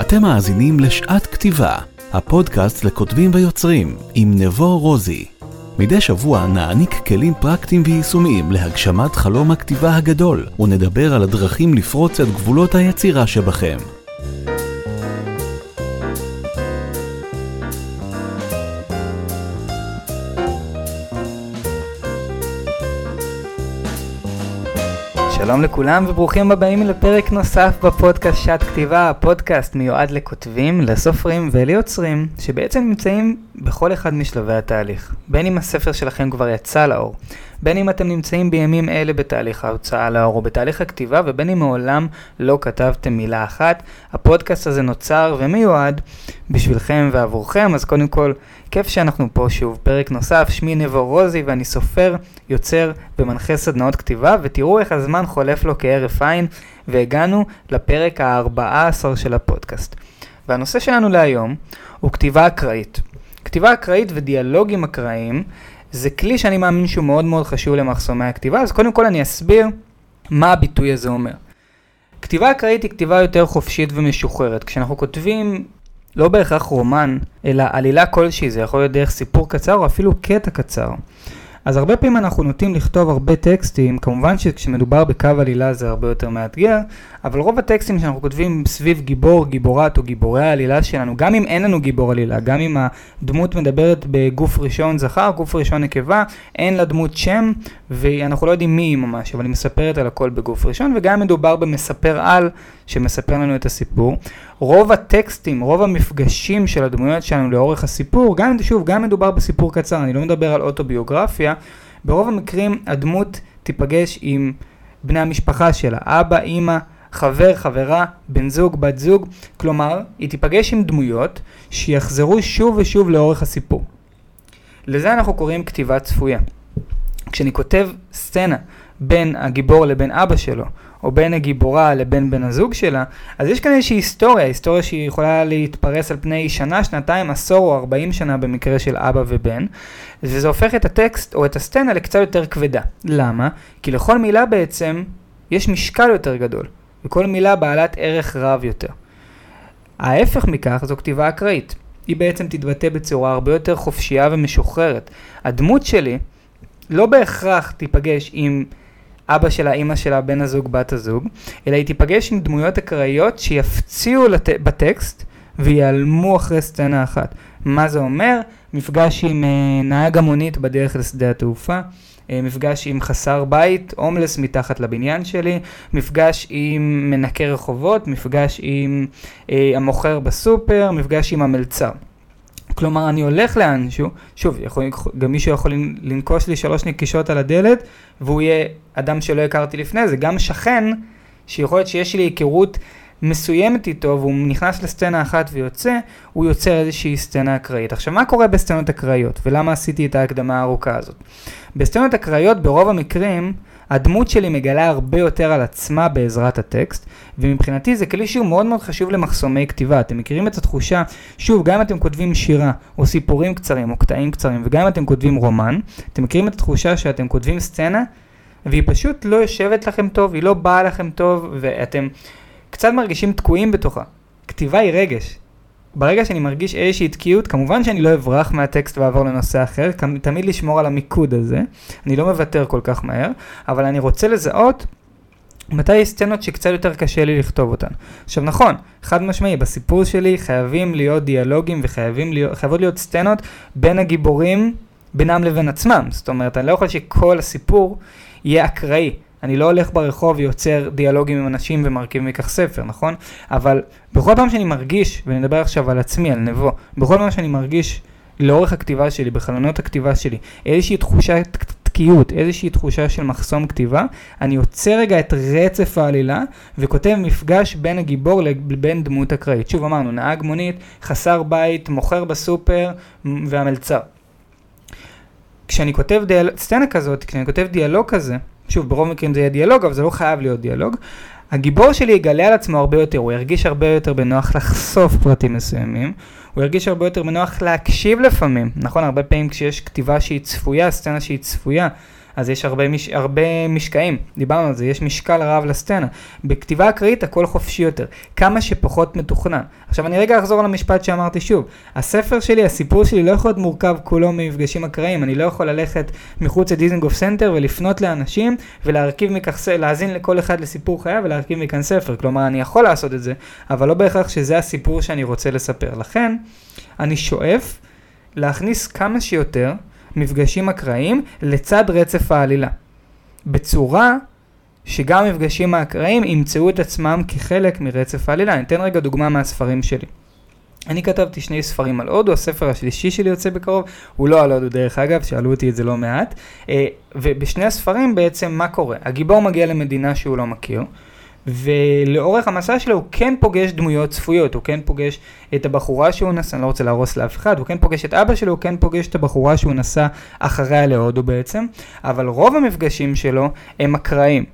אתם מאזינים לשעת כתיבה, הפודקאסט לכותבים ויוצרים, עם נבו רוזי. מדי שבוע נעניק כלים פרקטיים ויישומיים להגשמת חלום הכתיבה הגדול, ונדבר על הדרכים לפרוץ את גבולות היצירה שבכם. שלום לכולם וברוכים הבאים לפרק נוסף בפודקאסט שעת כתיבה, הפודקאסט מיועד לכותבים, לסופרים וליוצרים שבעצם נמצאים בכל אחד משלבי התהליך. בין אם הספר שלכם כבר יצא לאור, בין אם אתם נמצאים בימים אלה בתהליך ההוצאה לאור או בתהליך הכתיבה ובין אם מעולם לא כתבתם מילה אחת, הפודקאסט הזה נוצר ומיועד בשבילכם ועבורכם, אז קודם כל כיף שאנחנו פה שוב, פרק נוסף, שמי נבו רוזי ואני סופר, יוצר ומנחה סדנאות כתיבה ותראו איך הזמן חולף לו כהרף עין והגענו לפרק ה-14 של הפודקאסט. והנושא שלנו להיום הוא כתיבה אקראית. כתיבה אקראית ודיאלוגים אקראיים זה כלי שאני מאמין שהוא מאוד מאוד חשוב למחסומי הכתיבה, אז קודם כל אני אסביר מה הביטוי הזה אומר. כתיבה אקראית היא כתיבה יותר חופשית ומשוחררת. כשאנחנו כותבים לא בהכרח רומן, אלא עלילה כלשהי, זה יכול להיות דרך סיפור קצר או אפילו קטע קצר. אז הרבה פעמים אנחנו נוטים לכתוב הרבה טקסטים, כמובן שכשמדובר בקו עלילה זה הרבה יותר מאתגר, אבל רוב הטקסטים שאנחנו כותבים סביב גיבור, גיבורת או גיבורי העלילה שלנו, גם אם אין לנו גיבור עלילה, גם אם הדמות מדברת בגוף ראשון זכר, גוף ראשון נקבה, אין לה דמות שם, ואנחנו לא יודעים מי היא ממש, אבל היא מספרת על הכל בגוף ראשון, וגם מדובר במספר על שמספר לנו את הסיפור. רוב הטקסטים, רוב המפגשים של הדמויות שלנו לאורך הסיפור, גם שוב, גם מדובר בסיפור קצר, אני לא מדבר על אוטוביוגרפיה, ברוב המקרים הדמות תיפגש עם בני המשפחה שלה, אבא, אימא, חבר, חברה, בן זוג, בת זוג, כלומר, היא תיפגש עם דמויות שיחזרו שוב ושוב לאורך הסיפור. לזה אנחנו קוראים כתיבה צפויה. כשאני כותב סצנה בין הגיבור לבין אבא שלו, או בין הגיבורה לבין בן הזוג שלה, אז יש כאן איזושהי היסטוריה, היסטוריה שהיא יכולה להתפרס על פני שנה, שנתיים, עשור או ארבעים שנה במקרה של אבא ובן, וזה הופך את הטקסט או את הסצנה לקצת יותר כבדה. למה? כי לכל מילה בעצם יש משקל יותר גדול, וכל מילה בעלת ערך רב יותר. ההפך מכך זו כתיבה אקראית. היא בעצם תתבטא בצורה הרבה יותר חופשייה ומשוחררת. הדמות שלי לא בהכרח תיפגש עם אבא שלה, אימא שלה, בן הזוג, בת הזוג, אלא היא תיפגש עם דמויות אקראיות שיפציעו לת... בטקסט ויעלמו אחרי סצנה אחת. מה זה אומר? מפגש עם אה, נהג המונית בדרך לשדה התעופה, אה, מפגש עם חסר בית, הומלס מתחת לבניין שלי, מפגש עם מנקה רחובות, מפגש עם אה, המוכר בסופר, מפגש עם המלצר. כלומר, אני הולך לאנשהו, שוב, יכול, גם מישהו יכול לנקוש לי שלוש נקישות על הדלת, והוא יהיה אדם שלא הכרתי לפני זה, גם שכן, שיכול להיות שיש לי היכרות מסוימת איתו, והוא נכנס לסצנה אחת ויוצא, הוא יוצר איזושהי סצנה אקראית. עכשיו, מה קורה בסצנות אקראיות, ולמה עשיתי את ההקדמה הארוכה הזאת? בסצנות אקראיות, ברוב המקרים, הדמות שלי מגלה הרבה יותר על עצמה בעזרת הטקסט, ומבחינתי זה כלי שהוא מאוד מאוד חשוב למחסומי כתיבה. אתם מכירים את התחושה, שוב, גם אם אתם כותבים שירה, או סיפורים קצרים, או קטעים קצרים, וגם אם אתם כותבים רומן, אתם מכירים את התחושה שאתם כותבים סצנה, והיא פשוט לא יושבת לכם טוב, היא לא באה לכם טוב, ואתם קצת מרגישים תקועים בתוכה. כתיבה היא רגש, ברגע שאני מרגיש איזושהי תקיעות, כמובן שאני לא אברח מהטקסט ואעבור לנושא אחר, תמיד לשמור על המיקוד הזה, אני לא מוותר כל כך מהר, אבל אני רוצה לזהות מתי יש סצנות שקצת יותר קשה לי לכתוב אותן. עכשיו נכון, חד משמעי, בסיפור שלי חייבים להיות דיאלוגים וחייבים להיות, להיות סצנות בין הגיבורים בינם לבין עצמם. זאת אומרת, אני לא יכול שכל הסיפור יהיה אקראי. אני לא הולך ברחוב ויוצר דיאלוגים עם אנשים ומרכיב מכך ספר, נכון? אבל בכל פעם שאני מרגיש, ואני מדבר עכשיו על עצמי, על נבו, בכל פעם שאני מרגיש לאורך הכתיבה שלי, בחלונות הכתיבה שלי, איזושהי תחושה תקיעות, איזושהי תחושה של מחסום כתיבה, אני עוצר רגע את רצף העלילה וכותב מפגש בין הגיבור לבין דמות אקראית. שוב אמרנו, נהג מונית, חסר בית, מוכר בסופר והמלצר. כשאני כותב דיאל... סצנה כזאת, כשאני כותב דיאלוג כזה, שוב, ברוב המקרים זה יהיה דיאלוג, אבל זה לא חייב להיות דיאלוג. הגיבור שלי יגלה על עצמו הרבה יותר, הוא ירגיש הרבה יותר בנוח לחשוף פרטים מסוימים, הוא ירגיש הרבה יותר בנוח להקשיב לפעמים, נכון? הרבה פעמים כשיש כתיבה שהיא צפויה, סצנה שהיא צפויה, אז יש הרבה, מש, הרבה משקעים, דיברנו על זה, יש משקל רב לסצנה. בכתיבה אקראית הכל חופשי יותר, כמה שפחות מתוכנן. עכשיו אני רגע אחזור על המשפט שאמרתי שוב, הספר שלי, הסיפור שלי לא יכול להיות מורכב כולו ממפגשים אקראיים, אני לא יכול ללכת מחוץ לדיזנגוף סנטר ולפנות לאנשים ולהרכיב מכך, להאזין לכל אחד לסיפור חייו ולהרכיב מכאן ספר, כלומר אני יכול לעשות את זה, אבל לא בהכרח שזה הסיפור שאני רוצה לספר. לכן, אני שואף להכניס כמה שיותר מפגשים אקראיים לצד רצף העלילה. בצורה שגם המפגשים האקראיים ימצאו את עצמם כחלק מרצף העלילה. אני אתן רגע דוגמה מהספרים שלי. אני כתבתי שני ספרים על הודו, הספר השלישי שלי יוצא בקרוב, הוא לא על הודו דרך אגב, שאלו אותי את זה לא מעט, אה, ובשני הספרים בעצם מה קורה? הגיבור מגיע למדינה שהוא לא מכיר, ולאורך המסע שלו הוא כן פוגש דמויות צפויות, הוא כן פוגש את הבחורה שהוא נסע, אני לא רוצה להרוס לאף אחד, הוא כן פוגש את אבא שלו, הוא כן פוגש את הבחורה שהוא נסע אחריה להודו בעצם, אבל רוב המפגשים שלו הם אקראיים.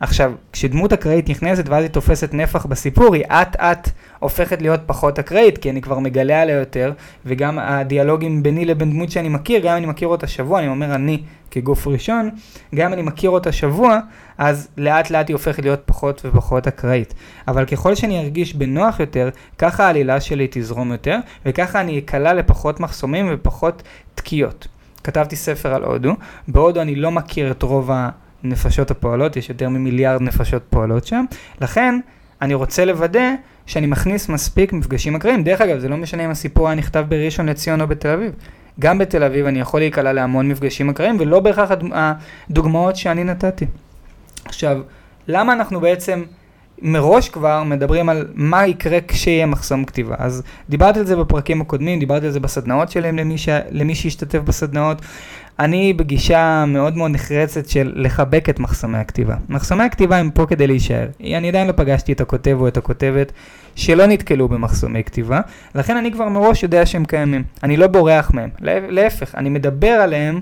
עכשיו, כשדמות אקראית נכנסת ואז היא תופסת נפח בסיפור, היא אט אט הופכת להיות פחות אקראית, כי אני כבר מגלה עליה יותר, וגם הדיאלוגים ביני לבין דמות שאני מכיר, גם אם אני מכיר אותה שבוע, אני אומר אני כגוף ראשון, גם אם אני מכיר אותה שבוע, אז לאט לאט היא הופכת להיות פחות ופחות אקראית. אבל ככל שאני ארגיש בנוח יותר, ככה העלילה שלי תזרום יותר, וככה אני אקלע לפחות מחסומים ופחות תקיעות. כתבתי ספר על הודו, בהודו אני לא מכיר את רוב ה... נפשות הפועלות, יש יותר ממיליארד נפשות פועלות שם, לכן אני רוצה לוודא שאני מכניס מספיק מפגשים אקראיים. דרך אגב, זה לא משנה אם הסיפור היה נכתב בראשון לציון או בתל אביב. גם בתל אביב אני יכול להיקלע להמון מפגשים אקראיים, ולא בהכרח הדוגמאות שאני נתתי. עכשיו, למה אנחנו בעצם מראש כבר מדברים על מה יקרה כשיהיה מחסום כתיבה. אז דיברתי על זה בפרקים הקודמים, דיברתי על זה בסדנאות שלהם למי, ש... למי שהשתתף בסדנאות. אני בגישה מאוד מאוד נחרצת של לחבק את מחסומי הכתיבה. מחסומי הכתיבה הם פה כדי להישאר. אני עדיין לא פגשתי את הכותב או את הכותבת שלא נתקלו במחסומי כתיבה, לכן אני כבר מראש יודע שהם קיימים. אני לא בורח מהם, להפך, אני מדבר עליהם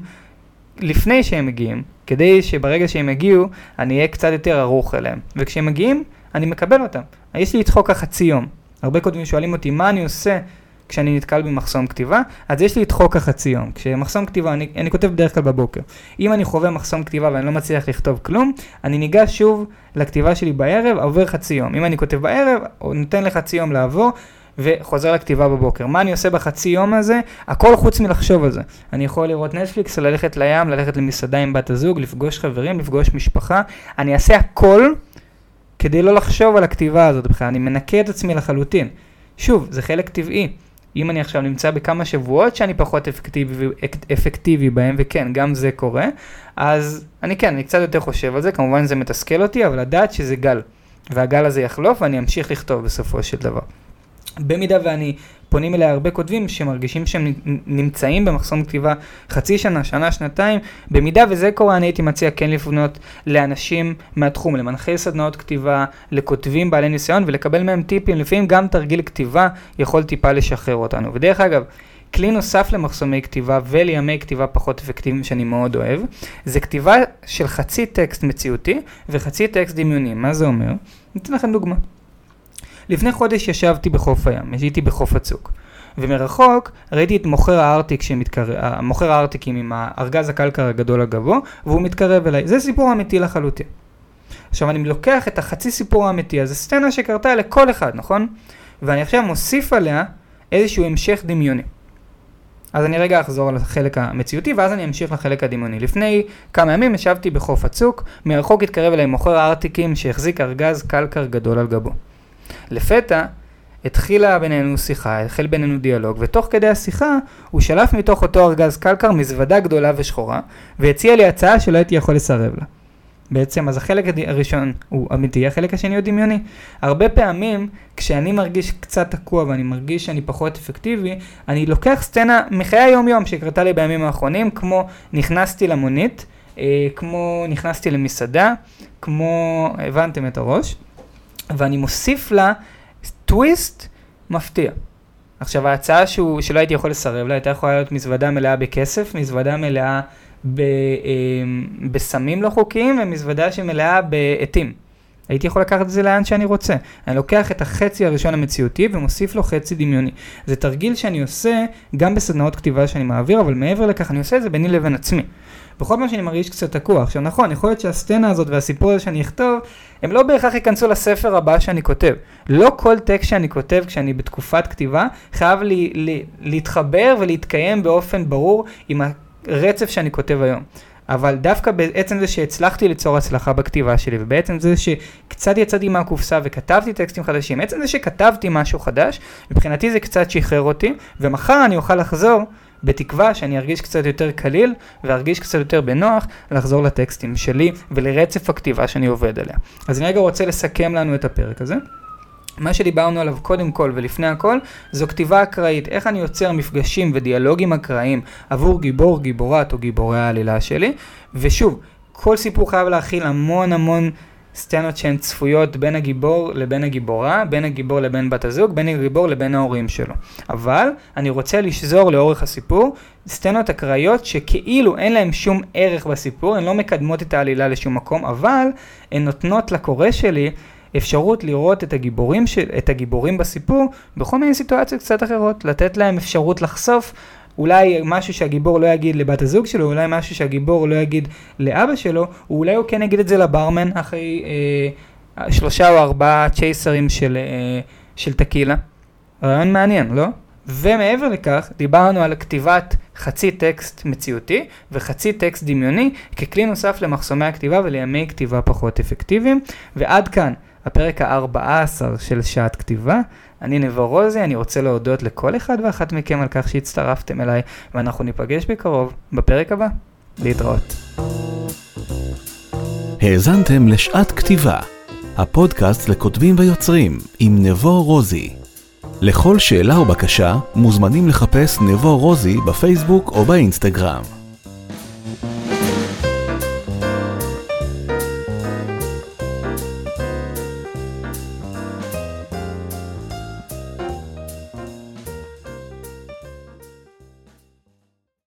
לפני שהם מגיעים, כדי שברגע שהם יגיעו, אני אהיה קצת יותר ערוך אליהם. וכשהם מגיעים, אני מקבל אותם. יש לי את חוק החצי יום. הרבה כותבים שואלים אותי, מה אני עושה כשאני נתקל במחסום כתיבה? אז יש לי את חוק החצי יום. כשמחסום כתיבה, אני, אני כותב בדרך כלל בבוקר. אם אני חווה מחסום כתיבה ואני לא מצליח לכתוב כלום, אני ניגש שוב לכתיבה שלי בערב, עובר חצי יום. אם אני כותב בערב, נותן לחצי יום לעבור. וחוזר לכתיבה בבוקר. מה אני עושה בחצי יום הזה? הכל חוץ מלחשוב על זה. אני יכול לראות נטפליקס, ללכת לים, ללכת למסעדה עם בת הזוג, לפגוש חברים, לפגוש משפחה. אני אעשה הכל כדי לא לחשוב על הכתיבה הזאת בכלל, אני מנקה את עצמי לחלוטין. שוב, זה חלק טבעי. אם אני עכשיו נמצא בכמה שבועות שאני פחות אפקטיבי, אפקטיבי בהם, וכן, גם זה קורה, אז אני כן, אני קצת יותר חושב על זה, כמובן זה מתסכל אותי, אבל לדעת שזה גל, והגל הזה יחלוף ואני אמשיך לכתוב בסופו של דבר. במידה ואני פונים אליי הרבה כותבים שמרגישים שהם נמצאים במחסום כתיבה חצי שנה, שנה, שנתיים. במידה וזה קורה, אני הייתי מציע כן לפנות לאנשים מהתחום, למנחי סדנאות כתיבה, לכותבים בעלי ניסיון ולקבל מהם טיפים. לפעמים גם תרגיל כתיבה יכול טיפה לשחרר אותנו. ודרך אגב, כלי נוסף למחסומי כתיבה ולימי כתיבה פחות אפקטיביים שאני מאוד אוהב, זה כתיבה של חצי טקסט מציאותי וחצי טקסט דמיוני. מה זה אומר? אני אתן לכם דוגמה. לפני חודש ישבתי בחוף הים, הייתי בחוף הצוק. ומרחוק ראיתי את מוכר הארטיק שמתקרב, מוכר הארטיקים עם הארגז הקלקר הגדול הגבוה, והוא מתקרב אליי. זה סיפור אמיתי לחלוטין. עכשיו אני לוקח את החצי סיפור האמיתי הזה, סצנה שקרתה לכל אחד, נכון? ואני עכשיו מוסיף עליה איזשהו המשך דמיוני. אז אני רגע אחזור לחלק המציאותי ואז אני אמשיך לחלק הדמיוני. לפני כמה ימים ישבתי בחוף הצוק, מרחוק התקרב אליי מוכר הארטיקים שהחזיק ארגז קלקר גדול על גבו. לפתע התחילה בינינו שיחה, החל בינינו דיאלוג, ותוך כדי השיחה הוא שלף מתוך אותו ארגז קלקר מזוודה גדולה ושחורה, והציע לי הצעה שלא הייתי יכול לסרב לה. בעצם, אז החלק הראשון הוא אמיתי, החלק השני הוא דמיוני. הרבה פעמים, כשאני מרגיש קצת תקוע ואני מרגיש שאני פחות אפקטיבי, אני לוקח סצנה מחיי היום-יום שקרתה לי בימים האחרונים, כמו נכנסתי למונית, אה, כמו נכנסתי למסעדה, כמו, הבנתם את הראש. ואני מוסיף לה טוויסט מפתיע. עכשיו ההצעה שהוא, שלא הייתי יכול לסרב לה, הייתה יכולה להיות מזוודה מלאה בכסף, מזוודה מלאה ב, אה, בסמים לא חוקיים ומזוודה שמלאה בעטים. הייתי יכול לקחת את זה לאן שאני רוצה. אני לוקח את החצי הראשון המציאותי ומוסיף לו חצי דמיוני. זה תרגיל שאני עושה גם בסדנאות כתיבה שאני מעביר, אבל מעבר לכך אני עושה את זה ביני לבין עצמי. בכל פעם שאני מרגיש קצת תקוע. עכשיו נכון, יכול להיות שהסצנה הזאת והסיפור הזה שאני אכתוב, הם לא בהכרח ייכנסו לספר הבא שאני כותב. לא כל טקסט שאני כותב כשאני בתקופת כתיבה, חייב לי, לי, להתחבר ולהתקיים באופן ברור עם הרצף שאני כותב היום. אבל דווקא בעצם זה שהצלחתי ליצור הצלחה בכתיבה שלי, ובעצם זה שקצת יצאתי מהקופסה וכתבתי טקסטים חדשים, עצם זה שכתבתי משהו חדש, מבחינתי זה קצת שחרר אותי, ומחר אני אוכל לחזור בתקווה שאני ארגיש קצת יותר קליל וארגיש קצת יותר בנוח לחזור לטקסטים שלי ולרצף הכתיבה שאני עובד עליה. אז אני רגע רוצה לסכם לנו את הפרק הזה. מה שדיברנו עליו קודם כל ולפני הכל, זו כתיבה אקראית. איך אני יוצר מפגשים ודיאלוגים אקראיים עבור גיבור, גיבורת או גיבורי העלילה שלי. ושוב, כל סיפור חייב להכיל המון המון סצנות שהן צפויות בין הגיבור לבין הגיבורה, בין הגיבור לבין בת הזוג, בין הגיבור לבין ההורים שלו. אבל אני רוצה לשזור לאורך הסיפור סצנות אקראיות שכאילו אין להן שום ערך בסיפור, הן לא מקדמות את העלילה לשום מקום, אבל הן נותנות לקורא שלי אפשרות לראות את הגיבורים, של, את הגיבורים בסיפור בכל מיני סיטואציות קצת אחרות, לתת להם אפשרות לחשוף אולי משהו שהגיבור לא יגיד לבת הזוג שלו, אולי משהו שהגיבור לא יגיד לאבא שלו, אולי הוא כן יגיד את זה לברמן אחרי אה, שלושה או ארבעה צ'ייסרים של, אה, של טקילה. רעיון מעניין, לא? ומעבר לכך, דיברנו על כתיבת חצי טקסט מציאותי וחצי טקסט דמיוני ככלי נוסף למחסומי הכתיבה ולימי כתיבה פחות אפקטיביים. ועד כאן הפרק ה-14 של שעת כתיבה. אני נבו רוזי, אני רוצה להודות לכל אחד ואחת מכם על כך שהצטרפתם אליי, ואנחנו ניפגש בקרוב בפרק הבא. להתראות. האזנתם לשעת כתיבה, הפודקאסט לכותבים ויוצרים עם נבו רוזי. לכל שאלה או בקשה מוזמנים לחפש נבו רוזי בפייסבוק או באינסטגרם.